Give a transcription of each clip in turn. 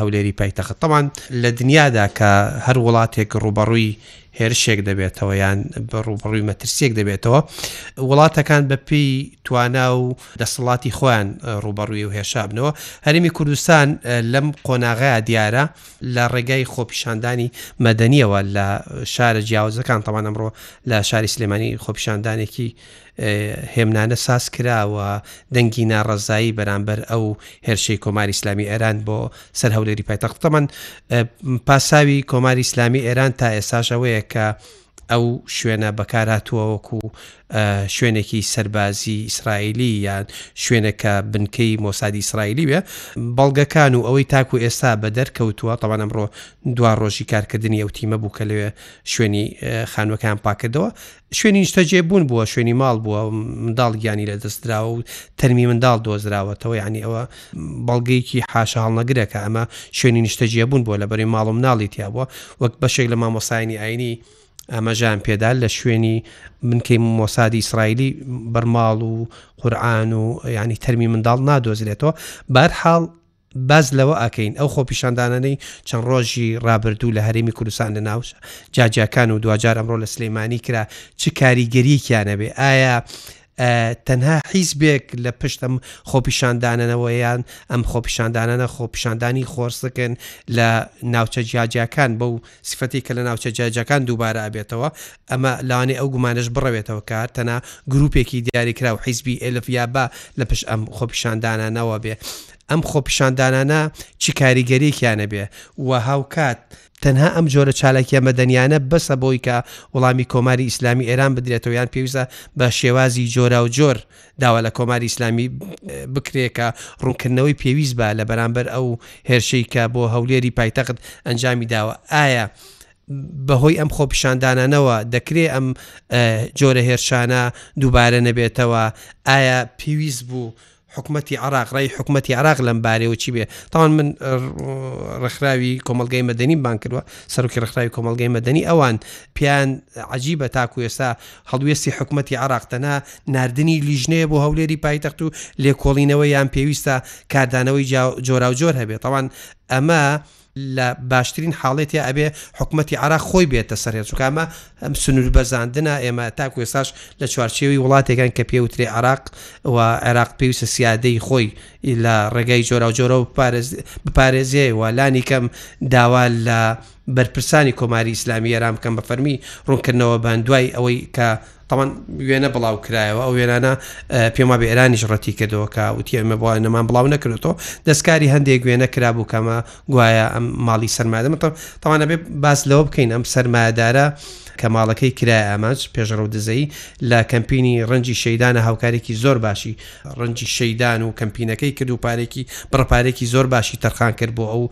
هەولێری پایتەخت تەوان لە دنیادا کە هەر وڵاتێک ڕوبەڕووی هێرشێک دەبێتەوە یان ڕوبڕووی مەترسیەک دەبێتەوە وڵاتەکان بەپی توانا و دەسەڵاتی خۆیان ڕوبەڕووی و هێشابنەوە هەرمی کوردستان لەم قۆناغەیە دیارە لە ڕێگای خۆپیشاندانی مەدەنیەوە لە شارە جیاوازەکان تەوان ئەمڕۆ لە شاری سلێمانی خۆپیشاندانێکی هێمنانە ساز کرا و دەنگی ناڕەزایی بەرامبەر ئەو هێرشەی کۆماری ئیسلامی ئێران بۆ سەر هەولێری پایتەخت تەمان پاساوی کۆماری ئیسلامی ئێران تا ئێساش ئەوەیە کە ئەو شوێنە بەکارهاتووە وەکو شوێنێکی سەربازی ئیسرائیلی یان شوێنەکە بنکەی مۆسادی ئیسرائیلی وێ بەڵگەکان و ئەوەی تاکو ئێستا بە دەرکەوتووە تەوان ئەمڕۆ دوا ڕۆژی کارکردنی ئەو تیمە بوو کە لەوێ شوێنی خانوەکان پاکردەوە شوێنی نیشتەجێ بوون بووە شوێنی ماڵ بووە منداڵ گیانی لە دەستدراوە و تەرمی منداڵ دۆزراوەتەوە ینی ئەوە بەڵگەیەکی حاشە هەڵنەگرەکە ئەمە شوێنی نیشتەجێ بوون بووە لە بەری ماڵ و مناڵی تیا بووە وەک بەشێک لە مامۆسایانی ئاینی ئاماژان پێدا لە شوێنی بنکەی مۆسادی ئیسرائیلی بەرماڵ و قورآان و ینی تەرمی منداڵ نادۆزرێتەوە بارحاڵ باس لەوە ئەکەین ئەو خۆپیشاندانانەی چەند ڕۆژی ڕابردوو لە هەرێمی کوردستان لە ناو جاجیاکان و دواجار ئەمڕۆ لە سلێمانی کرا چ کاریگەریەکیانەبێ ئایا تەنها حیزبێک لە پشتم خۆپیشاندانەوەیان ئەم خۆپیشاندانە خۆپیشاندانی خۆرسکن لە ناوچە جیاجیاکان بەو سیفەتێک کە لە ناوچە جیاجیاکان دووبارە ئەبێتەوە، ئەمە لەوانەیە ئەو گومانەش بڕەوێتەوە کە هەر تەنها گروپێکی دیاریکراو حیزبی ئێلف یا با لە پشت ئەم خۆپیشاندانانەوە بێ. ئەم خۆپیشاندانانە چ کاریگەریەکیان هەبێ و هاوکات، تەنها ئەم جۆرە چالاکیە مەدەنیانە بەسە بۆی کە وڵامی کۆماری ئیسلامی ئێران بدرێتەوە یان پێویستە بە شێوازی جۆراوجۆر داوا لە کۆماری ئیسلامی بکرێت کە ڕوونکردنەوەی پێویست بە لە بەرامبەر ئەو هێرشەی کە بۆ هەولێری پایتەخت ئەنجامی داوە ئایا بەهۆی ئەم خۆپیشاندانانەوە دەکرێ ئەم جۆرە هێرشانە دووبارە نەبێتەوە ئایا پێویست بوو حکوومەتتی عراق ڕای حکوومەتتی عراق لەم بارەوە چی بێ تاوان من ڕخراوی کۆمەلگای مەدەنی بان کردوە سەرکی ڕخراوی کۆمەلگای مەدەنی ئەوان پیان عجیبە تاکو ئێستا هەڵوێستی حکومەتی عێراق تەنها ناردنی لیژنەیە بۆ هەولێری پایتەخت و لێکۆڵینەوە یان پێویستە کاردانەوەی جۆراوجۆر هەبێت تاوان ئەمە لە باشترین حاڵێتی ئەبێ حکوومەتتی عراق خۆی بێتە سەرێ چکامە ئەم سنوور بەزاندنە ئێمە تاکو ێساش لە چوارچێوی وڵاتێکان کە پێوترێ عراق و عێراق پێویستە سیادەی خۆی لە ڕێگای جۆرا جۆرە و بپارێزێ و لانی کەم داوا لە بەرپرسانی کۆماری ئیسلامی ئێران بکەم بە فەرمی ڕوونکردنەوە بان دوای ئەوەی کە تاوان وێنە بڵاو کرایەوە ئەو وێنانە پێما بە ئێرانیش ڕەتی کردەوە کە وتیمە بۆ نەمان بڵاو نەکردەوە دەستکاری هەندێک وێنە کرابوو کەمە گوایە ئەم ماڵی سەرمادەمە تاوانە بێ باس لەوە بکەین ئەم سەرمادارە کە ماڵەکەی کرای ئامانج پێشڕە و دزەی لە کەمپینی ڕەنجی شەیدانە هاوکارێکی زۆر باشی ڕەنجی شەیدان و کەمپینەکەی کرد و پارێکی بڕپارێکی زۆر باشی تەرخان کرد بۆ ئەو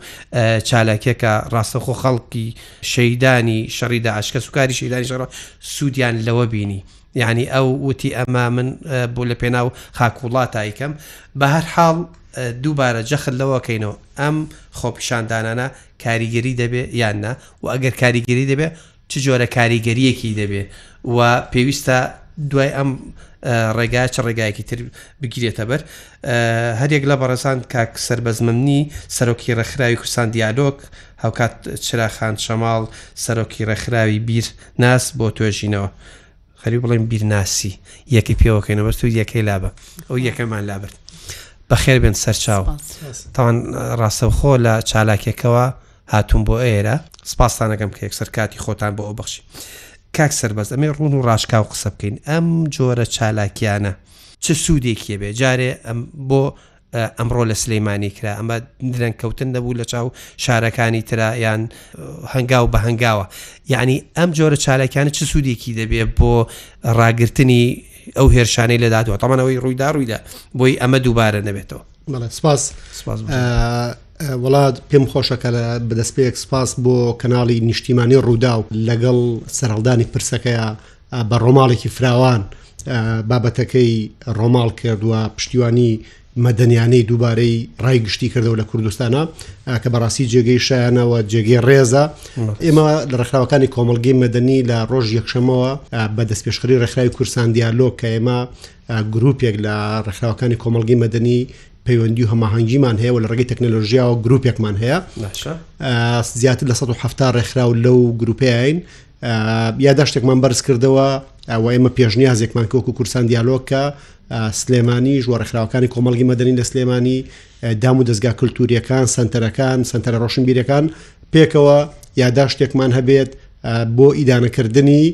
چالاکیەکە ڕاستەخۆ خەڵکی شەیدانی شەڕی داعش کە سوکاری شەیدانی شەڕ سوودیان لەوە بینی یعنی ئەو وتی ئەمە من بۆ لە پێناو خاکوڵات تایکەم بە هەر حاڵ دووبارە جەخل لەوەکەینەوە ئەم خۆپیشاندانانە کاریگەری دەبێ یاننا و ئەگەر کاریگەری دەبێ چ جۆرە کاریگەرییەکی دەبێ و پێویستە دوای ئەم ڕێگا چ ڕێگایەکی تر بگیرێتە بەر هەرێک لە بەڕێزان کاک سربەزممنی سەرۆکی ڕێکخراوی کوردستان دیالۆک هاوکات چراخان شەماڵ سەرۆکی ڕێکخراوی بیر ناس بۆ توێژینەوە خەری بڵێن بیرناسی یەکی پێوەکەینە بەست و یەکەی لابە ئەو یەکەمان لابرد بەخێر بێن سەرچاو تاوان ڕاستەوخۆ لە چالاکێکەوە هاتوون بۆ ئێرە سپاسانەکەم کە یەکسەر کاتی خۆتان بۆ ئەو بەخشی کاک سەربەست ئەمێ ڕون و ڕاشکا و قسە بکەین ئەم جۆرە چالاکیانە چ سوودێکیە بێ جارێ ئەم بۆ ئەمڕۆ لە سلەیمانی کرا ئەمە درەنگ کەوتن نەبوو لە چاو شارەکانی ترا یان هەنگاو بە هەنگاوە یعنی ئەم جۆرە چالاکیانە چ سوودێکی دەبێت بۆ ڕاگررتنی ئەو هێرشانەی لە دادوە تەمانەوەی ڕوویدا ڕوویدا بۆی ئەمە دووبارە نەبێتەوە سپاس سپاس وڵات پێم خۆشەکە لە بەدەست پێک سپاس بۆ کەناڵی نیشتیمانی ڕوودا و لەگەڵ سەرهڵدانی پرسەکەیە بە ڕۆماڵێکی فراوان بابەتەکەی ڕۆماڵ کرد و پشتیوانی مەدەنیانەی دووبارەی ڕای گشتی کردەوە لە کوردستانە کە بەڕاستی جێگەی شایانەوە جێگەی ڕێزە ئێمە لە ڕخراوەکانی کۆمەلگەی مەدەنی لە ڕۆژ یەکشەمەوە بە دەست پێشخری ڕێکخراوی کورسان دیالۆ کە ئێمە گروپێک لە ڕێکخراوەکانی کۆمەلگەی مەدەنی پەیوەندی و هەماهنگگیمان هەیە و لە ڕگەی تەکنەلۆژیاوە گروپێکمان هەیە زیاتر لە 1970 ڕێکخراو لەو گروپیاین یاداشتێکمان بەرزکردەوە و ئێمە پێشنیازێکمان کە وەکو کورسان دیالۆکە سلێمانی ژوە ڕێکخراوەکانی کۆمەڵگی مەدەنی لە سلێمانی دام و دەستگا کللتوریەکان سنتەرەکان سنتەرە ڕۆشنبیرەکان پێکەوە یاداشتێکمان هەبێت بۆ ئیدانەکردنی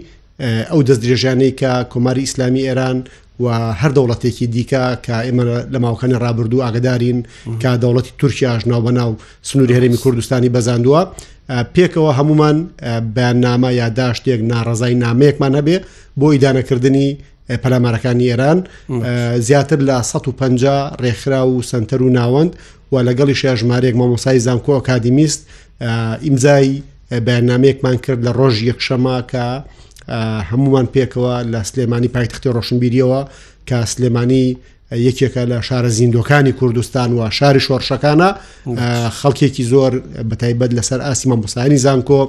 ئەو دەست درێژانەی کە کۆماری ئیسلامی ئێران و هەر دەوڵەتێکی دیکە کە ئێمە لە ماوەکانی ڕابردوو ئاگدارین کە دەوڵەتی تورکیاش ناو بە ناو سنووری هەرێمی کوردستانی بەزاندووە پێکەوە هەمومان بەنامە یاداشتێک ناڕزای نامەیەکمان هەبێ بۆ ئیدانەکردنی پەلامارەکانی ئێران زیاتر لە 150 ڕێکخرا و سنتەر و ناوەند و لەگەڵی شێژمارێک مامۆسای زانکۆ کادیمیست ئیمزای بەیاننامەیەکمان کرد لە ڕۆژی یەکشەمە کە هەمووان پێکەوە لە سلێمانی پایتختی ڕۆشنبیریەوە کە سلێمانی یەکێکە لە شارە زیندۆکانی کوردستان و شاری شۆڕشەکانە خەڵکێکی زۆر بەتایبەت لەسەر ئاسی مامۆسانی زانکۆ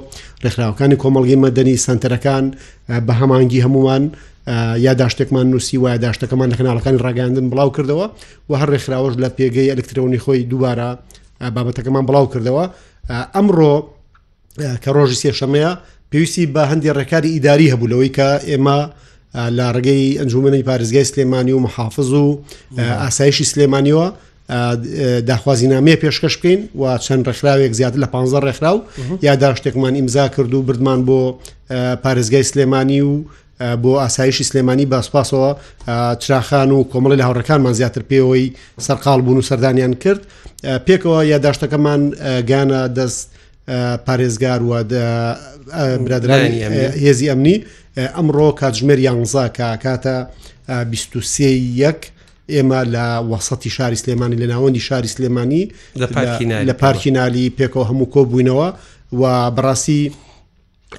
ڕێکخراوەکانی کۆمەڵگەی مەدەنی سنتەرەکان بە هەمانگی هەمومان یاداشتێکمان نووسی و یاداشتەکەمان لە کەناڵەکانی ڕاگەاندن بڵاو کردەوە و هەر ڕێکخراوەش لە پێگەی ئەلکترۆنی خۆی دووبارە بابەتەکەمان بڵاو کردەوە ئەمڕۆ کە ڕۆژی سێشەمەیە پێویستی بە هەندی ڕێکاری ئیداری هەبوو لەوەی کە ئێمە لە ڕگەی ئەنجومنی پارێزگای سلێمانی و محافظ و ئاسایشی سلێمانیەوە داخوازی نامەیە پێشکەش بکەین و چەند ڕێکخراوێک زیاتر لە پ ڕێکخراو یاداشتێکمان ئیمزا کرد و بردمان بۆ پارێزگای سلێمانی و بۆ ئاسایشی سلێمانی بە سپاسەوە چراخان و کۆمەڵی لە هاوڕەکانمان زیاتر پێوەی سەرقال بوون و سەردانیان کرد پێکەوە یاداشتەکەمان گانە دەست پارێزگار و برادرانی هێزی ئەمنی ئەمڕۆ کاتژمێر یانزا کە کاتە 23 یەک ئێمە لە وەسەتی شاری سلێمانی لە ناوەندی شاری سلێمانی لە پارکینالی پێکەوە هەموو کۆ بووینەوە و بەڕاستی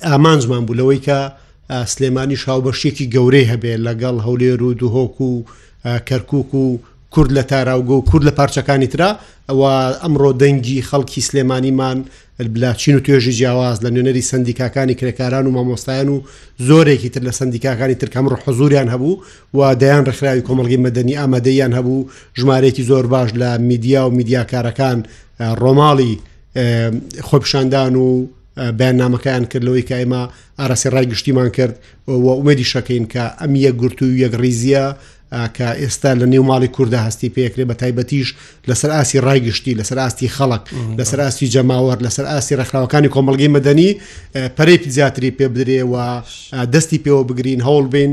ئامانجمان بوو لەوەی کە سلێمانیش هاوبەشتێکی گەورەی هەبێت لەگەڵ هەولێر و دوهۆک و کەرکک و کورد لە تاراوگە و کورد لە پارچەکانی تررا ئەوە ئەمڕۆ دەنگی خەڵکی سلێمانیمان بلاچین و توێژی جیاواز لە نوێنەری سندیکاکانی کرێکاران و مامۆستایان و زۆرێکی تر لە سندیکاکانی ترکەم ڕحزوریان هەبوو و دەیان ڕخراوی کۆمەلگی مەدەنی ئامادەیان هەبوو ژمارەیەکی زۆر باش لە میدیا و میدیاکارەکان ڕۆماڵی خۆپشاندان و بەیاننامەکەیان کرد لەوەی کە ئێمە ئاراسی ڕای گشتیمان کرد و ئومێدی شەکەین کە ئەم یەکگرتو و یەکڕیزیە کە ئێستا لە نێو ماڵی کووردە هەستی پێکرێ بە تایبەتیش لەسەر ئاسی ڕای گشتی لەسەر ئاستی خەڵک لەسەر ئاستی جەماوەر لەسەر ئاستی ڕێکخراوەکانی کۆمەلگەی مەدەنی پەرێکی زیاتری پێ بدرێ و دەستی پێوە بگرین هەوڵ بین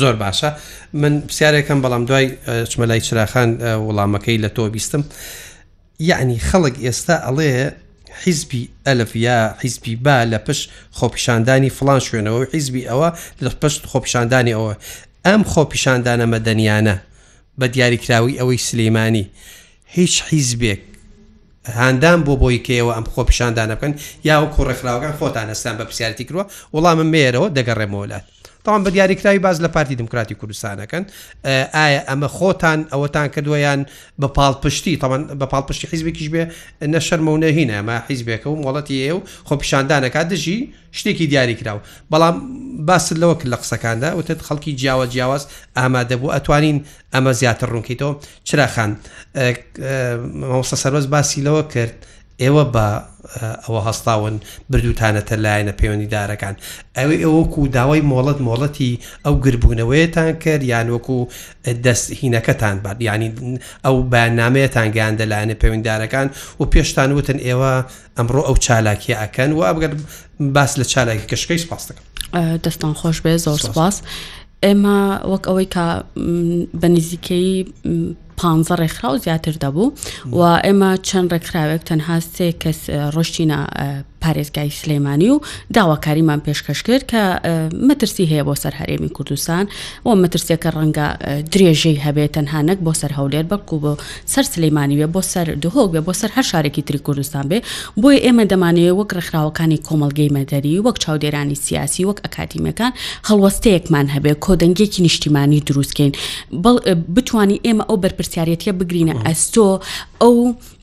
زۆر باشە من پرسیارێکم بەڵام دوای چمە لای چراخان وڵامەکەی لە تۆ بیستم یعنی خەڵک ئێستا ئەڵێ حیزبی ئەلف یا حیزبی با لە پشت خۆپیشاندانی فلان شوێنەوە حیزبی ئەوە لە پشت خۆپیشاندانی ئەوە ئەم خۆپیشاندانە مەدەنیانە بە دیاریکراوی ئەوەی سلەیمانی هیچ حیزبێک هاندان بۆ بۆی کەیەوە ئەم خۆپیشاندانە بکەن یا وەکو ڕێکخراوەکان خۆتان هەستان بە پرسیارێتی کردوە وەڵامم مێرەوە دەگەڕێمەوە لات تاوان بە دیاریکراوی باز لە پارتی دموکراتی کوردستانەکەن ئایا ئەمە خۆتان ئەوەتان کردووە یان بە پاڵپشتی تاوان بە پاڵپشتی حیزبێکیش بێ نە شەرمە و نەهینە ئەمە حیزبێکە و مۆڵەتی ئێ و خۆپیشاندانەکە دژی شتێکی دیاری کراوە بەڵام باست لەوە کرد لە قسەکاندا وتت خەڵکی جیاوە جیاواز ئامادەبوو ئەتوانین ئەمە زیاتر ڕوونکەیتەوە چراخان مامۆستا سەربەز باسی لەوە کرد ئێوە بە ئەوە هەستاون بردوتانەتە لایەنە پەیوەندیدارەکان ئەوەی ئەوەکو داوای مۆڵەت مۆڵەتی ئەو گربوونەوەیەتان کرد یان وەکو دەستهینەکەتان بات ینی ئەو بەنامەیەتان گەیان دەلایەنە پەیوەنددارەکان و پێشتان وتن ئێوە ئەمڕۆ ئەو چالاکیە ئەکەن و ئەبگەر باس لە چالاکی کەشکەی سپاستەکەم دەستان خۆش بێ زۆر سپاس ئێمە وەک ئەوەی کە بە نزیکەی پ ڕێکخرا و زیاتر دەبوو و ئێمە چەند ڕێکخراوێک تەنها سێ کەس ڕۆشتینە پارێزگای سلەیمانی و داواکاریمان پێشکەش کرد کە مەترسی هەیە بۆ سەر هەرێمی کوردستان و مەترسیەکە ڕەنگە درێژەی هەبێت تەنها نەک بۆ سەر هەولێر بەڵکو بۆ سەر سلیمانی بێ بۆ سەر دهۆک بێ بۆ سەر هەر شارێکی تری کوردستان بێ بۆیە ئێمە دەمانەیە وەک ڕێکخراوەکانی کۆمەلگەی مەدەری وەک چاودێرانی سیاسی وەک ئەکادیمەکان هەڵوەستەیەکمان هەبێ کۆدەنگێکی نیشتیمانی دروستکەین بتوانین ئێمە ئەو بەرپرسیارەتە بگرینە ئەستۆ ئەو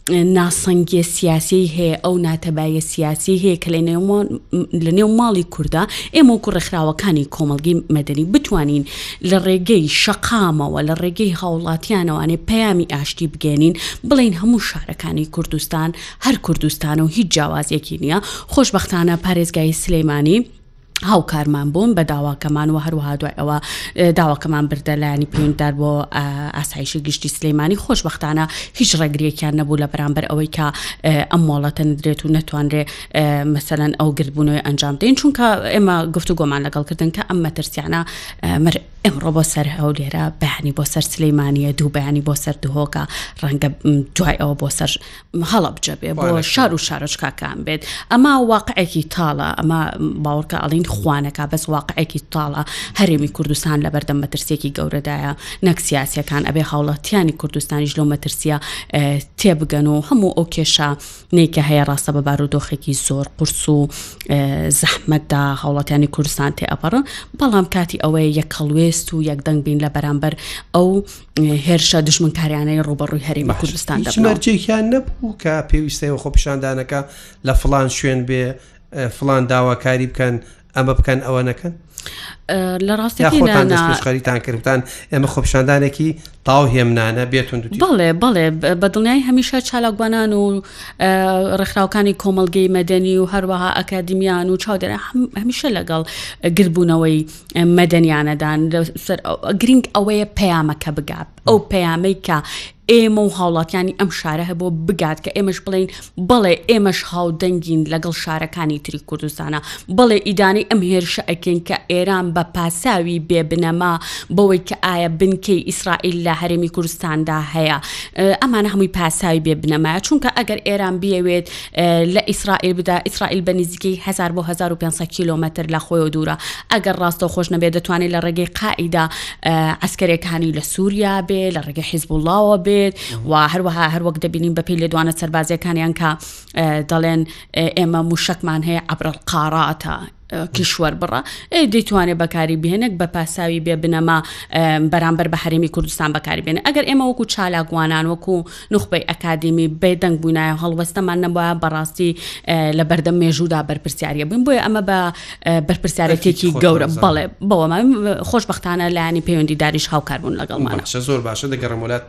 ناسەنگیە سیاسی هەیە ئەو ناتەبایە سیاسی هەیە کە لە نێومان لە نێو ماڵی کووردا ئێمە و کوڕخراوەکانی کۆمەلگەی مەدەنی بتوانین لە ڕێگەی شەقامەوە، لە ڕێگەی هاوڵاتیانەوانێ پەیامی ئاشتی بگەیەنین، بڵێین هەموو شارەکانی کوردستان هەر کوردستانە و هیچ جیاوازیەکی نیە، خۆشبەختانە پارێزگای سلێمانی هاوکارمان بوون بە داواکەمان و هەروەها دوای ئەوە داواکەمان بردە لایەنی پەیوەنددار بۆ ئاسایشی گشتی سلێمانی خۆشبەختانە هیچ ڕێگرێکیان نەبوو لە بەرامبەر ئەوەی کە ئەم مۆڵەتە ندرێت و نەتوانرێ مەسەەن ئەو گردبوونەوەی ئەنجام دەین چونکە ئێمە گفتو گۆمان لەگەڵکردن کە ئەم مەترسیانە مەر ئمڕۆ بۆ سەر هەولێرە بەیانی بۆ سەر سلەیمانە دوو بەیانی بۆ سەر دهۆکە ڕەنگە دوای ئەوە بۆ سەر هەڵبجە بێ بۆ شار و شارۆچکاکان بێت ئەما واقعێکی تاڵە ئەما باوەڕکە ئەڵین خوانەکە بەس واقعێکی تاڵە هەرێمی کوردستان لە بەردەم مەترسێکی گەورەدایە نەک سیاسەکان ئەبێ هاوڵاتیانی کوردستانیش لەو مەترسیە تێبگەن و هەموو ئەو کێشە نەی کە هەیە ڕاستە بە بارودۆخێکی زۆر قورس و زەحمەتدا هاوڵاتیانی کوردستان تێ ئەپەڕن بەڵام کاتی ئەوەیە یەکەڵوێست و یەکدەنگ بین لە بەرامبەر ئەو هێرشە دژمنکاریانەی ڕوبەڕووی هەرێمی کوردستان دەمەرجێکیان نەبوو کە پێویستەوە خۆپیشاندانەکە لە فلان شوێن بێ فلان داواکاری بکەن ئەمە بکەن ئەوە نەکەن لە ڕاستی خۆتان دەستخەریتان کردتان ئێمە خۆپشاندانێکی تاو هێمنانە بێتون بڵێ بڵێ بە دڵنیای هەمیشە چالاکوانان و ڕێکخراوەکانی کۆمەلگەی مەدەنی و هەروەها ئەکادمیان و چاودێرە هەمیشە لەگەڵ گربوونەوەی مەدەنیانەدان گرنگ ئەوەیە پەیامەکە بگات ئەو پەیامەی کە ئێمە و هاوڵاتیانی ئەم شارە هەبوو بگات کە ئێمەش بڵین بەڵێ ئێمەش هاودەنگین لەگەڵ شارەکانی تری کوردستانە بەڵێ ئیدانەی ئەم هێرشە ئەکەین کە ئێران بە پاساوی بێبنەما بەوەی کە ئایا بنکەی ئیسرائیل لە هەرێمی کوردستاندا هەیە ئەمانە هەمووی پاساوی بێبنەمایە چونکە ئەگەر ئێران بیەوێت لە ئیسرائیل بدا ئیسرائیل بە نزیکەی 1000 بۆ 1500 کیلومتر لە خۆی و دوورە ئەگەر ڕاستە خۆش نەبێت دەتوانێت لە ڕێگەی قائیدا عسکەرەکانی لە سووریا بێ لە ڕێگە حیزبوڵاوە بێت و هەروەها هەروەک دەبینین بە پێی لێدوانە سەربازیەکانیان کە دەڵێن ئێمە موشکمان هەیە عبرە قاراتە کیشوەر بڕە دەیتوانێت بەکاری بهێنێک بە پاساوی بێ بنەما بەرامبەر بە هەرێمی کوردستان بەکاری بێنێ ئەگەر ئێمە وەکو چالاکوانان وەکو نوخبەی ئەکادیمی بێدەنگ بووینایە هەڵوەستەمان نەبووە بەڕاستی لە بەردەم مێژوودا بەرپرسیاریە بووین بۆیە ئەمە بە بەرپرسیارەتێکی گەورە بەڵێ بەوەمە خۆشببختانە لایانی پەیوەندی داریش هاوکاربوون لەگەڵمانە زۆر باشە دەگەڕم وڵات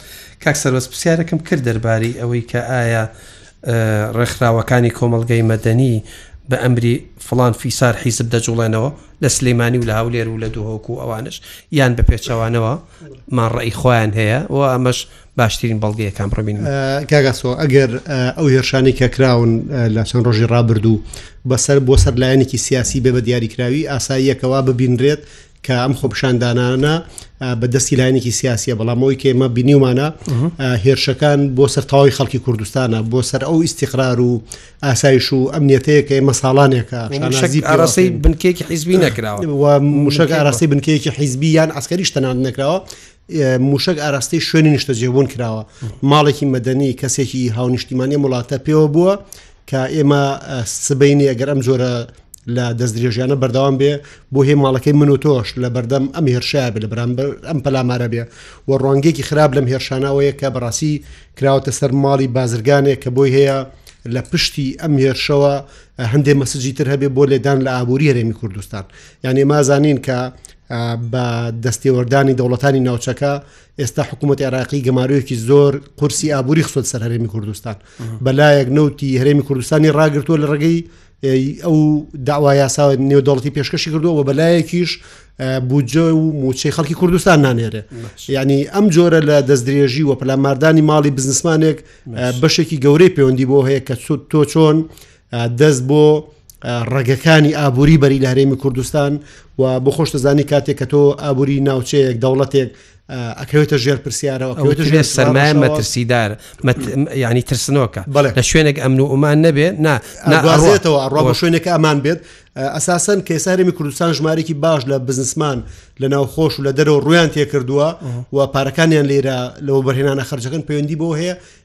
کاک سەربەس پرسیارەکەم کرد دەرباری ئەوەی کە ئایا ڕێکخراوەکانی کۆمەلگای مەدەنی بە ئەمری فلان فیسار حیزب دەجوڵێنەوە لە سلەیمانی و لە هاولێر و لە دوهۆک و ئەوانش یان بە پێچوانەوە ماڕئی خۆیان هەیە و ئەمەش باشترین بەڵگەیە کام ڕبین کاگاسۆ ئەگەر ئەو هێرشانی کە کراون لە چەند ڕۆژی ڕابردوو بەسەر بۆ سەر لایەنێکی سیاسی بێ بە دیاریکراوی ئاساییەکەوا ببینرێت کە ئەم خۆپشاندانانە بە دەستی لایەنێکی سیاسیە بەڵامەوەی کێمە بینیومانە هێرشەکان بۆ سەر تەواوی خەڵکی کوردستانە بۆ سەر ئەو ئیسیقرار و ئاسایش و ئەمنیەتەیە کە ئێمە ساڵانێکە ئاراسی بنکێکی حیزبی نەکراوە و مشک ئاراسی بنکێکی حیزبی یان ئەسکەری شتەنان نەکراوە موشەک ئاراستەی شوێنی نیشتەجێبوون کراوە ماڵێکی مەدەنی کەسێکی هاونیشتیمانی وڵاتە پێوە بووە کە ئێمە سبینی ئەگەر ئەم جۆرە لە دەست درێژیانە بەردەوام بێ بۆ هێ ماڵەکەی من و تۆش لە بەردەم ئەم هێرشە بێ لە بەرامبەر ئەم پەلامارە بێ و ڕوانگێکی خراپ لەم هێرشانەوەیە کە بەڕاستی کراوەتە سەر ماڵی بازرگانێک کە بۆی هەیە لە پشتی ئەم هێرشەوە هەندێک مەسجی تر هەبێ بۆ لێدان لە ئابووری هەرێمی کوردستان یان ئێمە زانین کە بە دەستێوەردانی دەوڵەتانی ناوچەکە ئێستا حکوومەت عێراقی گەمارۆیەکی زۆر قورسی ئابووری خستۆت سەر هەرێمی کوردستان بەلایەک نوتی هەرێمی کوردستانی ڕاگرتووە لە ڕێگەی ئەو داوا یاساوە نێودەڵتی پێشکەشی کردووە و بەلایەکیش بودجە و موچەی خەڵکی کوردستان نانێرێ ینی ئەم جۆرە لە دەستدرێژی و پەلاماردانی ماڵی بزنسمانێک بەشێکی گەورەی پەیوەندی بۆ هەیە کە تۆ چۆن دەست بۆ ڕەگەکانی ئابووری بەری لە هەرێمی کوردستان و بۆ خۆش دەزانی کاتێک کە تۆ ئابووری ناوچەیەک دەوڵەتێک ئەکەوێتە ژێر پرسیارەوە ئەوێتە ژێر سەرمایە مەترسیدار ینی ترسنۆکە بەڵێ لە شوێنێک ئەمن و ئومان نەبێت ناڕێتەوە ئەڕۆ بە شوێنێک ئەمان بێت ئەساسەن کە سارێمی کوردستان ژمارێکی باش لە بزنسمان لە ناو خۆش و لە دەرەوە ڕویان تێکردووە و پارەکانیان لێرە لەوە بەرهێنانە خرجەکەن پەیوەندی بۆ هەیە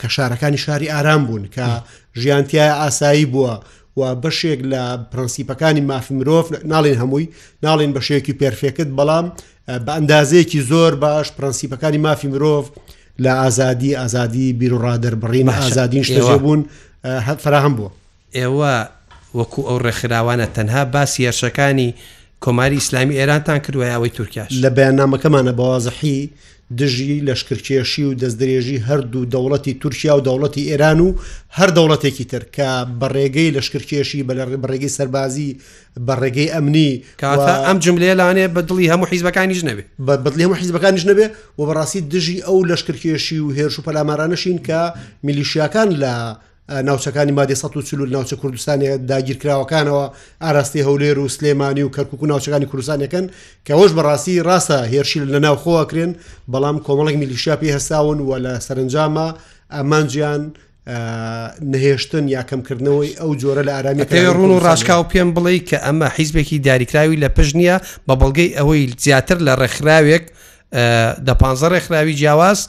کە شارەکانی شاری ئارام بوون کە ژیانتیای ئاسایی بووە و بەشێک لە پرەنسیپەکانی مافی مرۆڤ ناڵێن هەمووی ناڵێن بەشێکی پێرفێکت بەڵام بە ئەندازەیەکی زۆر باش پرەنسیپەکانی مافی مرۆڤ لە ئازادی ئازادی بیرڕادەربڕین ئازادین شێژە بوون فراهەم بووە ئێوە وەکو ئەو ڕێکخراوانە تەنها باسی هێرشەکانی کۆماری ئیسلامی ئێرانتان کردوە یا ئەوەی تورکیاش؟ لە بەیاننامەکەمانا بەوازحی دژی لەشکرکێشی و دەستدرێژی هەردوو دەوڵەتی تورکیا و دەوڵەتی ئێران و هەر دەوڵەتێکی تر کە بە ڕێگەی لەشکرکێشی بە لە بەڕێگەی سەربازی بە ڕێگەی ئەمنی کاتە ئەم جملەیە لانێ بە دڵی هەموو حیزبەکانیش نەبێ بە بەدلی هەموو حیزبەکانیش نەبێ و بەڕاستی دژی ئەو لەشکرکێشی و هێرش و پەلامارانەشین کە میلیشیاکان لە ناوچەکانی مادەی سەد و چل و ناوچە کوردستانە داگیرکراوەکانەوە ئاراستەی هەولێر و سلێمانی و کەرکک و ناوچەکانی کوردستانەکەن کەەوەش بەڕاستی ڕاستە هێرشی لە ناوخۆواکرێن بەڵام کۆمەڵک میلیشیا پێ هەستاون و لە سەرنجامە ئامانجیان نهێشتن یا کەمکردنەوەی ئەو جۆرە لە ئارامی پێ ڕون و ڕاشکا و پێم بڵێ کە ئەمە حیزبێکی دیاریکراوی لە پشت نییە بە بەڵگەی ئەوەی زیاتر لە ڕێکخراوێک دە پ ڕێکخراوی جیاواز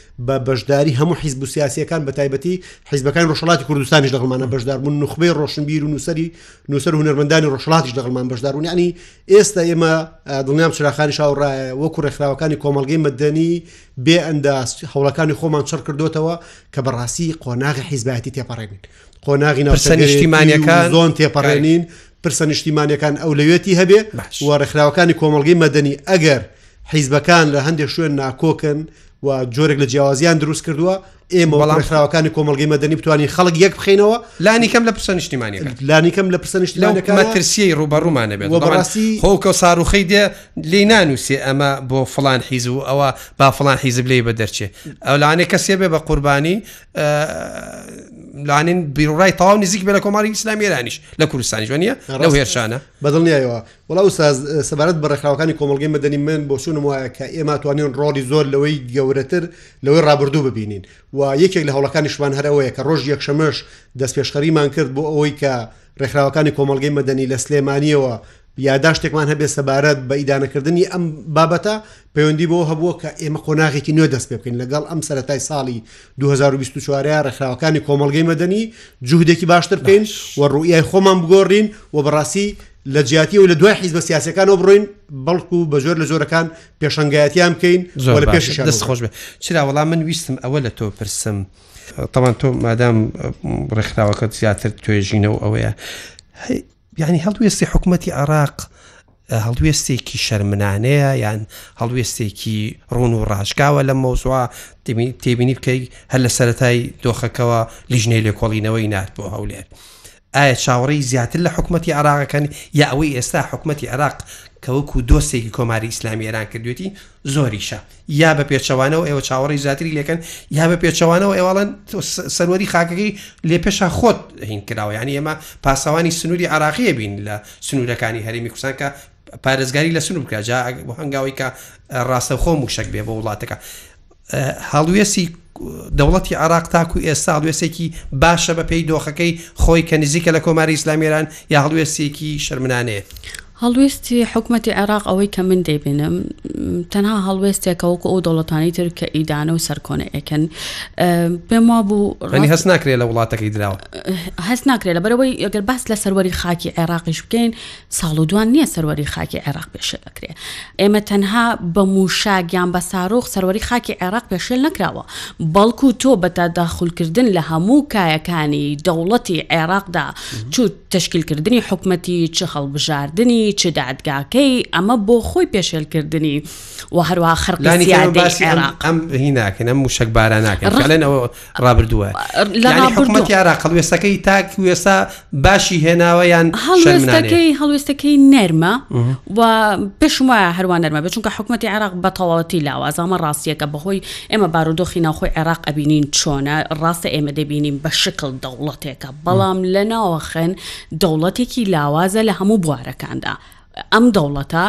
بە بەشداری هەموو حیزب و سیاسیەکان بە تایبەتی حیزبەکان ڕۆژهڵاتی کوردستانیش دەغڵمانە بەشداربوون نخبەی ڕۆشنبیر و نووسری نووسەر هونەرمەندانی ڕۆژهڵاتیش دەغڵمان بەشدارون ینی ئێستا ئێمە دڵنیام چراخانی شاوڕایە وەکو ڕێکخراوەکانی کۆمەلگەی مەدەنی بێ ئەنداست هەوڵەکانی خۆمان چڕ کردوتەوە کە بەڕاستی قۆناغی حیزبایەتی تێپەڕێنین قۆناغی ناوچە نیشتیمانیەکان زۆن تێپەڕێنین پرسە نیشتیمانەکان ئەو لەوێتی هەبێ و ڕێکخراوەکانی کۆمەلگەی مەدەنی ئەگەر حیزبەکان لە هەندێک شوێن ناکۆکن و جۆرێک لە جیاوازیان دروست کردووە ئێمە بەڵامخراوەکانی کۆمەلگەی مەدەنی بتوانین خەڵک یەک بخینەوە لانیکەم لە پرسە نیشتیمانی لانیکەم لە پرسە نیشتیمانەکە مەترسیی ڕوبەڕوومانە بێت بەڕاستی هۆکە ساروخی دێ لی نانووسێ ئەمە بۆ فلان حیز و ئەوە با فلان حیزب لی بە دەرچێ ئەولانێ کەسێ بێ بە قوربانی لانین بیرڕای تەواو نزیک بێ لە کۆماری ئیسلام ێرانیش لە کوردستانیش نیە لەو هێرشانە بەدڵنیایەوە وڵا ئوساز سەبارەت بە ڕێکخراوەکانی کۆمەلگەی مەدەنی من بۆ چونم وایە کە ئێمە توانین ڕۆڵی زۆر لەوەی گەورەتر لەوەی ڕابردوو ببینین و یەکێک لە هەوڵەکانیشمان هەرەوەیە کە ڕۆژ یەکشەمەش دەست پێشخەریمان کرد بۆ ئەوەی کە ڕێکخراوەکانی کۆمەلگەی مەدەنی لە سلێمانیەوە یاداشتێکمان هەبێت سەبارەت بە ئیدانەکردنی ئەم بابەتە پەیوەندی بەوە هەبووە کە ئێمە قۆناغێکی نوێ دەست پێ بکەین لەگەڵ ئەم سەتای ساڵی 2024 ڕێکخراوەکانی کۆمەلگەی مەدەنی جوودێکی باشتر بکەین و ڕوئای خۆمان بگۆڕین و بەڕاستی لە جیاتی و لە دوای حیزبە سیاسەکانەوە بڕۆین بەڵکو بە جۆر لە جۆرەکان پێشنگایەتیان بکەین زۆر لە پێش دەست خۆش بێ چرا وەڵام من ویستم ئەوە لە تۆ پرسم تەوان تۆ مادام ڕێکخراوەکەت زیاتر توێژینەوە ئەوەیە یانی هەڵوێستی حکوومەتی عێراق هەڵوێستێکی شەرمنانەیە یان هەڵوێستێکی ڕون و ڕاشکاوە لە مۆزوع تێبینی بکەی هەر لە سەتای دۆخەکەەوە لیژنەی لێکۆڵینەوەی نات بۆ هەولێر. ئایا چاوەڕی زیاتر لە حکوومەتتی عراقەکەن یا ئەوەی ئێستا حکوومەتتی عراق کەوەکو دۆستێکی کۆماری ئیسلامی ئێران کردوێتی زۆریشە یا بە پێچەوانەوە ئێوە چاوەڕێی زیاتری لێکەن یا بە پێچەوانەوە ئێواڵەن سەروەری خاکەکەی لێ پێشا خۆت هین کراوە یعنی ئێمە پاسەوانی سنووری عراقیە بین لە سنوورەکانی هەرێمی کوردستان کە پارێزگاری لە سنوور بکە جا هەنگاوی کە ڕاستەخۆ موشک بێ بۆ وڵاتەکە هەڵوێسی دەوڵەتی عێراق تاکو ئێستا هەڵوێستێکی باشە بە پێی دۆخەکەی خۆی کە نزیکە لە کۆماری ئیسلامی ئێران یا هەڵوێستێکی شەرمنانەیە؟ هەڵوێستی حکومەتی عێراق ئەوەی کە من دەیبینم تەنها هەڵوێستێکە وەکو ئەو دەوڵەتانی تر کە ئیدانە و سەرکۆنە ئەکەن پێم وا بوو ڕنی هەست ناکرێت لە وڵاتەکەی دراوە هەست ناکرێت لە بەرەوەی ئەگەر باس لە سەروەری خاکی عێراقیش بکەین ساڵ و دوان نییە سەروەری خاکی عێراق پێشێل ئەکرێ ئێمە تەنها بە موشاک یان بە سارۆخ سەروەری خاکی عێراق پێشێل نەکراوە بەڵکو تۆ بە تاداخولکردن لە هەموو کایەکانی دەوڵەتی عێراقدا چوو تشکیلکردنی حکومەتی چ هەڵبژاردننی چ دادگاکەی ئەمە بۆ خۆی پێشێلکردنی و هەروە خەرلانی عێراق ئەم هیناکەن ئەم موشک باراناکەن لەنەوە ڕابردووە یانی حکوومەتی عراق هەڵوێستەکەی تاک وێستا باشی هێناوە یان هەڵوێستەکەی هەڵوێستەکەی نەرمە و پێشم وایە هەروان نەرمە بێت چونکە حکوومەتی عراق بە تەواوەتی لاوازامە ڕاستیەکە بەهۆی ئێمە بارودۆخی ناوخۆی عێراق ئەبینین چۆنە ڕاستە ئێمە دەبینین بە شکل دەوڵەتێکە بەڵام لە ناوەخن دەوڵەتێکی لاوازە لە هەموو بوارەکاندا. ئەم دەوڵەتە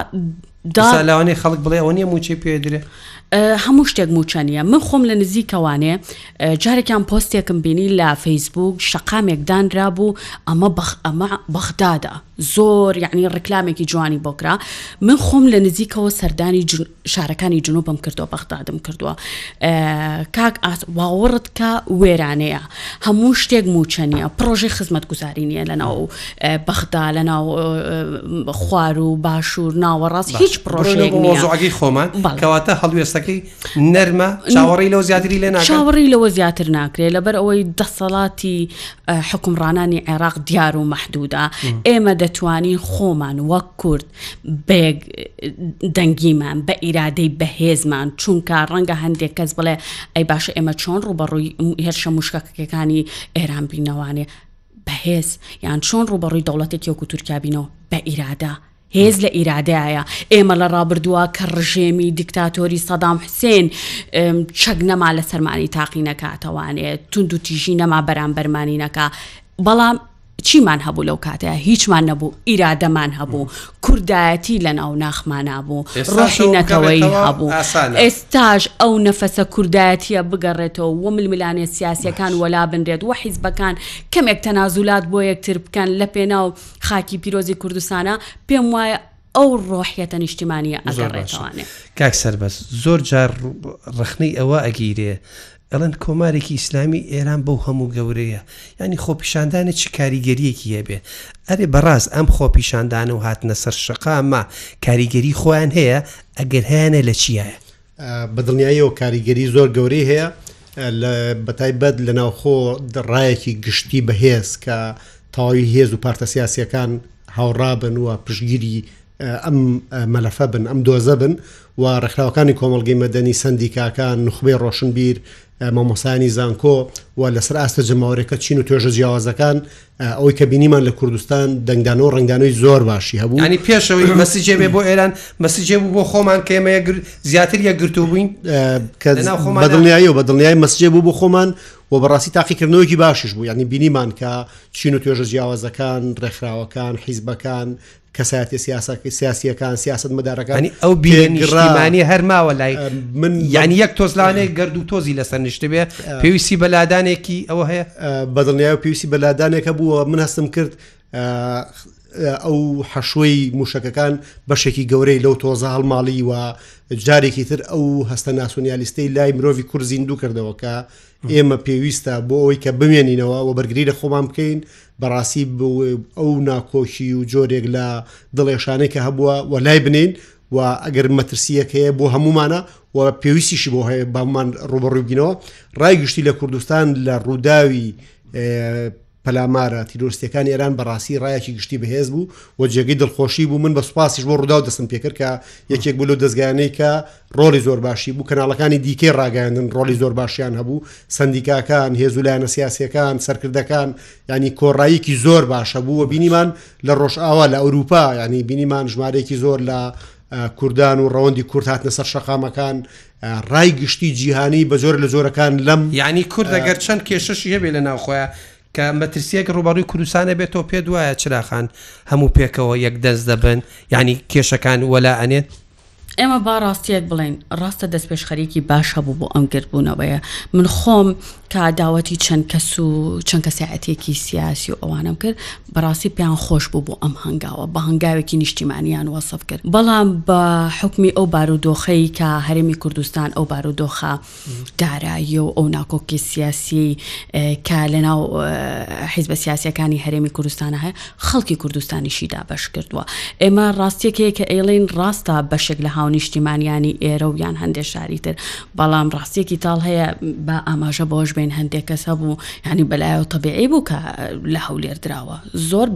دا ئێستا لاوانەیە خەڵک بڵێ ئەوە نییە موچەی پێ درێ ئە، هەموو شتێک موچە نییە من خۆم لە نزیکەوانێ ئە، جارێکیان پۆستێکم بینی لە فەیسبوک شەقامێک دانرا بوو ئەمە بەخ ئەمە بەغدادە زۆر یعنی ڕیکلامێکی جوانی بۆ کرا من خۆم لە نزیکەوە سەردانی جن شارەکانی جنوبم کردوە بەغدادم کردوە کاک ئاس واوڕت کە وێرانەیە هەموو شتێک موچە نیە پرۆژی خزمەت گوزاری نیە لە ناو بەغدا لە ناو خوار و باشوور ناوەڕاست هیچ پرۆژێک نیەزۆگی خۆمان کەواتە هەڵوێستەکەی نەرمە چاوەڕی لەو زیاتری لێ ناچاوەڕی لەوە زیاتر ناکرێت لەبەر ئەوەی دەسەڵاتی حکومڕانانی عێراق دیار و مەحدودا ئێمە دەتوانین خۆمان وەک کورد بەیەک دەنگیمان بە ئیرادەی بەهێزمان چونکە ڕەنگە هەندێک کەس بڵێ ئەی باشە ئێمە چۆن ڕوبەڕووی هێرشە مشکەکەکەکانی ئێران بینەوانێ بەهێز یان چۆن ڕوبەڕووی دەوڵەتێک یۆک و تورکیا بینەوە بە ئیرادە هێز لە ئیرادایە ئێمە لە ڕابردووە کە ڕژێمی دیکتاتۆری سەدام حسێن چەک نەما لە سەرمانی تاقی نەکاتەوانێت تونند و تیژی نەما بەرامبەرمانی نەکە بەڵام چیمان هەبوو لەو کاتەیە هیچمان نەبوو ئیرادەمان هەبوو کوردایەتی لە ناو ناخمانا بوو ڕۆحی نەتەوەی هەبوو ئێستاش ئەو نەفەسە کوردایەتیە بگەڕێتەوە و ململانێ سیاسەکان وەلا بنرێت وە حیزبەکان کەمێک تەنازولات بۆ یەکتر بکەن لە پێناو خاکی پیرۆزی کوردستانە پێم وایە ئەو ڕۆحیەتە نیشتیمانە ئەگەڕێتوانێت کاک سەربەست زۆر جار ڕخنەی ئەوە ئەگیرێ دەڵێن کۆمارێکی ئیسلامی ئێران بەو هەموو گەورەیە یانی خۆپیشاندانە چ کاریگەریەکی هەبێ ئەرێ بەڕاست ئەم خۆپیشاندانە و هاتنە سەر شەقامە کاریگەری خۆیان هەیە ئەگەر هەیەە لە چیایە بەدڵنیاییەوە کاریگەری زۆر گەورەی هەیە بەتایبەت لە ناوخۆ دڕایەکی گشتی بەهێز کە تەواوی هێز و پارتە سیاسەکان هاوڕابن و پشگیری ئەم مەلەفە بن ئەم دۆزە بن و ڕێکخراوەکانی کۆمەڵگەی مەدەنی، سەندیکاکان، نوخبەی ڕۆشنبیر، مامۆستایانی زانکۆ و لەسەر ئاستە جەماوەریەکە چین و توێژە جیاوازەکان ئەوەی کە بینیمان لە کوردستان دەنگدانەوە ڕەنگدانەوەی زۆر باشی هەبوو. یانی پێش ئەوەی بەسیجێ بێ بۆ ئێران بەسیجێ بوو بۆ خۆمان کە ئێمە یەکگر زیاتر یەکگرتوو بووین کە لەناو خۆمان بە دڵنیایی و بە دڵنیایی مەسجێ بوو بۆ خۆمان و بەڕاستی تاقیکردنەوەیکی باشیش بوو یعنی بینیمان کە چین و توێژە جیاوازەکان ڕێکخراوەکان حیزبەکان کەسایەتیە سیاسە سیاسیەکان سیاست مدارەکانی ئەو بیگرانی هەر ماوە لای من یعنی یەک تۆزلانێک گرد و تۆزی لەسەر نیشتبێ پێویستی بەلادانێکی ئەوە هەیە بەدڵنیا و پێویستی بەلادانێکە بووە من هەستم کرد ئەو حەشوەی موشەکەکان بەشێکی گەورەی لەو تۆزە هەڵماڵی و جارێکی تر ئەو هەستە ناسۆنیالیستەی لای مرۆڤ کورد زیندوو کردەوە کە ئێمە پێویستە بۆ ئەوی کە بمێنینەوە و بەرگری لە خۆمان بکەین بەڕاستی ئەو ناکۆکی و جۆرێک لە دڵێشانەی کە هەبووە و لای بنین و ئەگەر مەترسیەک هەیە بۆ هەمومانە و پێویستیشی بۆ هەیە بامان ڕوبڕوبینەوە ڕای گشتی لە کوردستان لە ڕووداوی پەلامارە تیرۆستەکانی ئێران بەڕاستی ڕایەکی گشتی بەهێز بوو و جێگەی دڵخۆشی بوو من بە سوپاسیش بۆ ڕوودا و دەستم پێکرد کە یەکێک بوو لە دەستگانەی کە ڕۆڵی زۆر باشی بوو کەناڵەکانی دیکەی ڕاگەیاندن ڕۆڵی زۆر باشیان هەبوو سندیکاکان هێزولایەنە سیاسەکان سەرکردەکان ینی کۆڕاییکی زۆر باشە بوو و بینیمان لە ڕۆژئاوا لە ئەوروپا ینی بینیمان ژمارەیەکی زۆر لە کوردان و ڕەوەندی کورت هاتنە سەر شەقامەکان ڕای گشتی جیهانی بە زۆر لە زۆرەکان لەم ینی کوردە گەر چەند کێشەشی هەبێ لە ناوخۆیان کە مەترسیەک ڕوبەڕوی کوردستانە بێتەوە پێ دوایە چراخان هەموو پێکەوە یەک دەست دەبن ینی کێشەکان وەلا ئەنێن ئێمە با ڕاستیەک بڵێین ڕاستە دەستپێشخەریکی باش هەبوو بۆ ئەم گردبوونەوەیە من خۆم کە داوەتی چەند کەس و چەند کەسایەتێکی سیاسی و ئەوانم کرد بەڕاستی پێیان خۆش بوو بۆ ئەم هەنگاوە بە هەنگاوێکی نیشتیمانیان وەسف کرد بەڵام بە حکمی ئەو بارودۆخەی کە هەرێمی کوردستان ئەو بارودۆخە کاراییە و ئەو ناکۆکی سیاسیەی کە لە ناو حیزبە سیاسەکانی هەرێمی کوردستانە هەیە خەڵکی کوردستانیشی دابش کردووە ئێمە ڕاستیەکەیە کە ئێڵین ڕاستە بەشێک لە هاونیشتیمانیانی ئێرە و یان هەندێک شاری تر بەڵام ڕاستیەکی تاڵ هەیە بە ئاماژە بۆش بین هەندێک کەس هەبوو ینی بەلایە و تەبیعی بوو کە لە هەولێر دراوە زۆر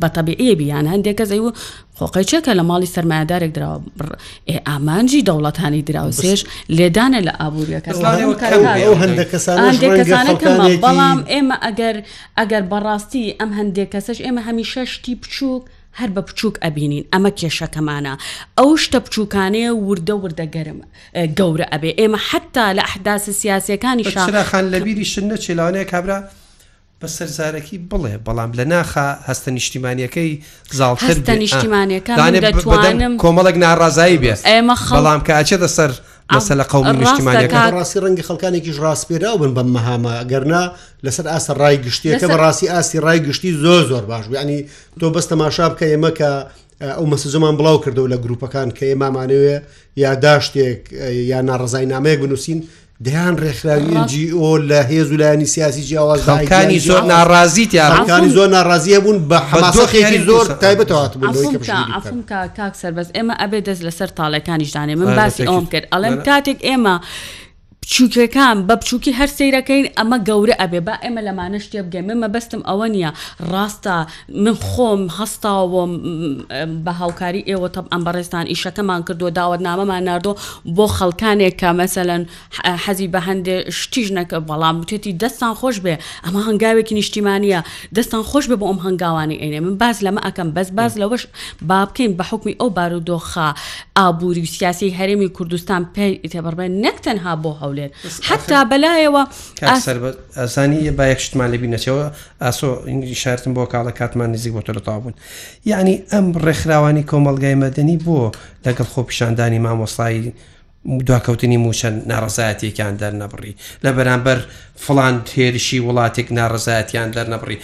بە تەبیعیە بیان هەندێک کەس ئەیوە قۆقەیچە کە لە ماڵی سەرمایەدارێک دراوە بڕ ئێ ئامانجی دەوڵەتانی دراوسێش لێدانە لە ئابووریەکە بەڵام ئێمە ئەگەر ئەگەر بەڕاستی ئەم هەندێک کەسش ئێمە هەمیشە شتی بچووک هەر بە بچووک ئەبینین ئەمە کێشەکەمانە ئەو شتە بچووکانەیە وردە وردە گەرم گەورە ئەبێ ئێمە حتا لە ئەحداسە سیاسەکانی شاخان لەبیری شن نەچێلاوانەیە کابرا بەسەر زارەکی بڵێ بەڵام لە ناخە هەستە نیشتیمانیەکەی زاڵتر نیشتیمانەکە کۆمەڵک ناڕازایی بێ ئێمە خەڵام کە ئەچێتە سەر ئاسە لە قومی نیشتیمانەکە ڕاستی ڕەنگی خەڵکانێکیش ڕاستپێراو بن بەم مەهامە گەرنا لەسەر ئاسە ڕای گشتیەکە بە ڕاستی ئاستی ڕای گشتی زۆر زۆر باش ینی تۆ بەس تەماشا بکە ئێمە کە ئەو مەسزەمان بڵاو کردەوە لە گروپەکان کە ئێمامانەوێ یاداشتێک یا ناڕزای نامەیەک بنووسین دەیان ڕێکخراوی NGO لە هێز و لایانی سیاسی جیاواز خەڵکانی زۆر ناڕازی تیاکانی زۆر ناڕازیە بوون بە حماسۆخێکی زۆر تایبەتەوەات بوون کاک سەربەس ئێمە ئەبێ دەست لەسەر تاڵەکانیش دانێ من باسی ئەوم کرد ئەڵێم کاتێک ئێمە بچووکەکان بە بچووکی هەر سیرەکەین ئەمە گەورە ئەبێ با ئێمە لەمانە شتێ بگەین من مەبەستم ئەوە نییە ڕاستە من خۆم هەستاوم بە هاوکاری ئێوە تەبعەن بەڕێزتان ئیشەکەمان کردو داوەتنامەمان ناردۆ بۆ خەڵکانێک کە مەسەلەن حەزی بە هەندێ شتیش نەکە بەڵام وتێتی دەستان خۆش بێ ئەمە هەنگاوێکی نیشتیمانیە دەستان خۆش بێ بۆ ئەم هەنگاوانی ئەینێ من باز لەمە ئەکەم بەس باز لەوەش با بکەین بە حکمی ئەو بارودۆخە ئابووری و سیاسی هەرێمی کوردستان پێ تێبڕبێن نەک تەنها بۆ هەولێر حتا بەلایەوە ئاسانی بە یەک شتمان لەبی نەچەوە ئاسۆ شارتم بۆ کاڵە کاتمان نزیک بۆ تۆ لە تاوبوون یعنی ئەم ڕێکخراوانی کۆمەلگای مەدەنی بۆ لەگەڵ خۆپیشاندانی مامۆستایی دواکەوتنی موچەن ناڕزایەتێکیان دەرنەبڕی لە بەرامبەر فلان هێرشی وڵاتێک ناڕزایەتیان دەرنەبڕی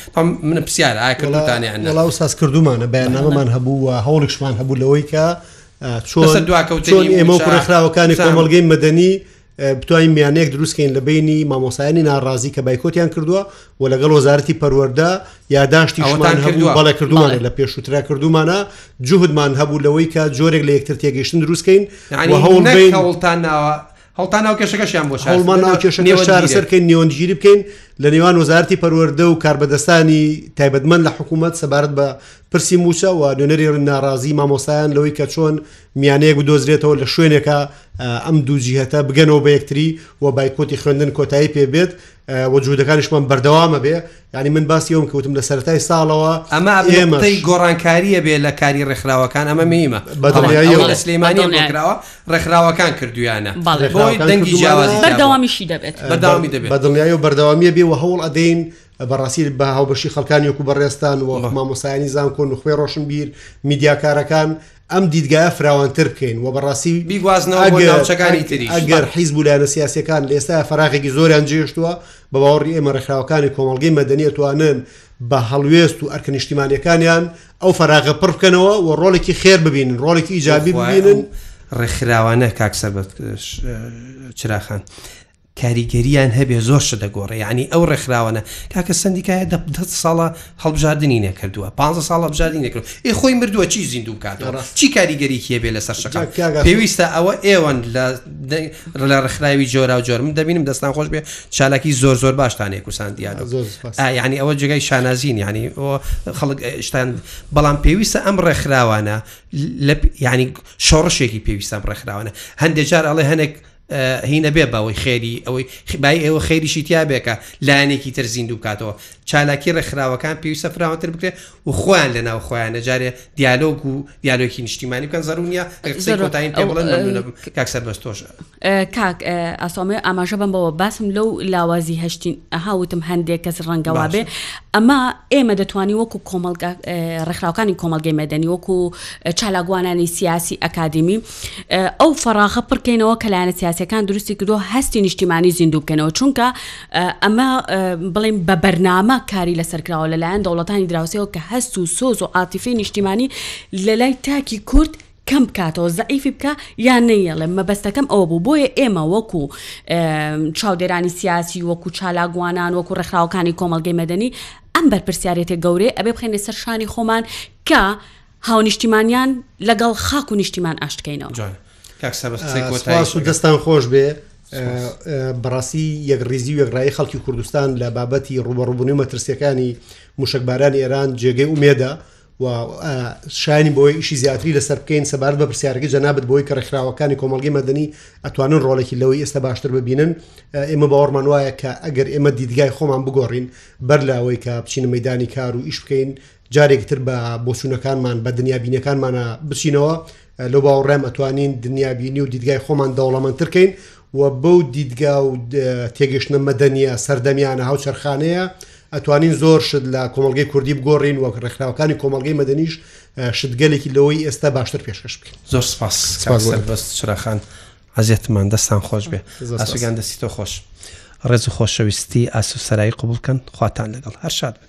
منە پرسیار ئاکردانیانڵاو ساز کردومانە بەیاننامەمان هەبوو و هەوڵیشمان هەبوو لەوەی کە چۆن دواکەوتنی ئێمە ڕێکخراوەکانی کۆمەلگەی مەدەنی بتوانین میانەیەک دروستکەین لە بینی مامۆسایانی ناڕازی کە بایکۆتیان کردووە و لەگەڵ وەزارەتی پەروەەردە یاداشتی شمان هەبوو بەڵێ کردومانێت لە پێشوترا کردومانە جوهدمان هەبوو لەوەی کە جۆرێک لە یەکتر تێگەشتن دروستکەین هەوڵتان ناوە هەڵتا ناو کێشەکەشیان بۆ هەڵمان ناو کێشەکە شارسەرکەین نێوەندگیری بکەین لە نێوان وەزارتی پەروەەردە و کاربەدەستانی تایبەتمەند لە حکوومەت سەبارەت بە پرسی موچە و نوێنەری ناڕازی مامۆسایان لەوەی کە چۆن میانەیەک بدۆزرێتەوە لە شوێنێکا ئەم دوو جیهەتە بگەنەوە بە یەکتری و بایکۆتی خوێندن کۆتایی پێ بێت و جوودەکانیشمان بەردەوامە بێ ینی من باسی ئەوم کەوتم لە سەرای ساڵەوە ئەمە ئێمەی گۆڕانکاریە بێ لە کاری ڕێکخراوەکان ئەمە میمە بەدڵنیاییەوە لە سلێمانی ڕێکراوە ڕێکخراوەکان کردویانە دەنگی جیاوازی بەردەوامیشی دەبێت بەداوامی دەبێت بەدڵنیایی و بەردەوامیە بێ و هەوڵ ئەدەین بەڕاستی بە هاوبەشی خەڵکانیەکو بەڕێستان و مامۆسایانی زانکۆن و خوێ ڕۆشنبیر میدیاکارەکان ئەم دیدگایە فراوانتر بکەین و بەڕاستی بیگوازنەوە بۆ ناوچەکانی تری ئەگەر حیز بوو لایەنە سیاسەکان لە ئێستا فراغێکی زۆریان جێشتووە بە باوەڕی ئێمە ڕێکخراوەکانی کۆمەڵگەی مەدەنیە توانن بە هەڵوێست و ئەرکە نیشتیمانەکانیان ئەو فراغە پڕ بکەنەوە و ڕۆڵێکی خێر ببینن ڕۆڵێکی ئیجابی ببینن ڕێکخراوانە کاکسەر بە چراخان کاریگەریان هەبێ زۆر شت دەگۆڕێ یعنی ئەو ڕێکخراوانە کاکە سەندیکایە دە دە ساڵە هەڵبژاردنی نەکردووە پ ساڵ هەبژاردنی نەکرد ئێ خۆی مردووە چی زیندوو بکاتەوە چی کاریگەریکی هەبێ لەسەر شقا پێویستە ئەوە ئێوەن لە لە ڕخراوی جۆرا و جۆر من دەبینم دەستان خۆش بێ چالاکی زۆر زۆر باشتانێک کوسان دیار ینی ئەوە جگای شانازین ینی خەڵک شتان بەڵام پێویستە ئەم ڕێکخراوانە لە ینی شۆڕشێکی پێویستە ڕێکخراوانە هەندێک جار ئەڵێ هەنێک هی نەبێ بەوەی خێری ئەوەی بای ئێوە خێریشی تیا بێکە لایەنێکی تر زیندوو بکاتەوە چالاکی ڕێکخراوەکان پێویستە فراوانتر بکرێت و خۆیان لە ناو خۆیان نەجارێ دیالۆگ و دیالۆکی نیشتیمانی بکەن زەرونیە کۆتایین پێ بڵێن کاک سەربەست تۆش کاک ئاسامێ ئاماژە بم بەوە باسم لەو لاوازی هەشتین ئەهاوتم هەندێک کەس ڕەنگەوا بێ ئەمە ئێمە دەتوانانی وەکو کۆمەلگا ڕێکخراوەکانی کۆمەلگەی مەدەنی وەکو چالاگوانانی سیاسی ئەکادمی ئەو فەڕاخە پڕکەینەوە کە لایەنە سیاسەکان دروستی کردو هەستی نیشتیمانی زیندوو بکەنەوە چونکە ئەمە بڵێن بە بەرنامە کاری لەسەرکراوە لەلایەن دەوڵەتانی دراوسەوە کە هەست و سۆز و عاتیفی نیشتیمانی لە لای تاکی کورد کەم بکاتەوە زعیفی بکە یان نەیەڵێ مەبەستەکەم ئەوە بوو بۆیە ئێمە وەکو چاودێرانی سیاسی وەکو چالاگوانان وەکو ڕێکخراوەکانی کۆمەلگەی مەدەنی ئەم بەرپرسیارێتە گەورەیە ئەبێ بخێنە سەر شانی خۆمان کە هاونیشتیمانیان لەگەڵ خاک و نیشتیمان ئاشتکەینەوە. جوانە کاک سەبەس قسەی کۆتایی ئەگەر. سپاس و دەستان خۆش بێ. سپاس. بەڕاستی یەکڕیزی و یەکڕایی خەڵکی کوردستان لە بابەتی ڕووبەڕووبوونی و مەترسییەکانی مووشەکبارانی ئێران جێگەی ئومێدە و شایانی بۆیە ئیشی زیاتری لەسەر بکەین سەبارەت بە پرسیارەکەی جەنابت بۆی کە ڕێکخراوەکانی کۆمەڵگەی مەدەنی ئەتوانن ڕۆڵێکی لەوەی ئێستا باشتر ببینن ئێمە باوەڕمان وایە کە ئەگەر ئێمە دیدگای خۆمان بگۆڕین بەر لەوەی کە بچینە مەیدانی کار و ئیش بکەین جارێکی تر بە بۆچوونەکانمان بە دنیابینەکانمانە بچینەوە لەو باوەڕێم ئەتوانین دنیابینی و دیدگای خۆمان دەوڵەمەندترکەین و بەو دیدگا و تێگەشتە مەدەنیە سەردەمیانە هاوچەرخانەیە ئەتوانین زۆر شت لە کۆمەلگەی کوردی بگۆڕین وەک ڕێکخراوەکانی کۆمەلگەی مەدەنیش شتگەلێکی لەوەی ئێستا باشتر پێشکەش بکەین زۆر سپاس بەست چراخان عەزێتمان دەستان خۆش بێ ئاسوگان دەستی تۆ خۆش ڕێز و خۆشەویستی ئاسو سەرایی قوبڵکەن خواتان لەگەڵ هەر شاد بن.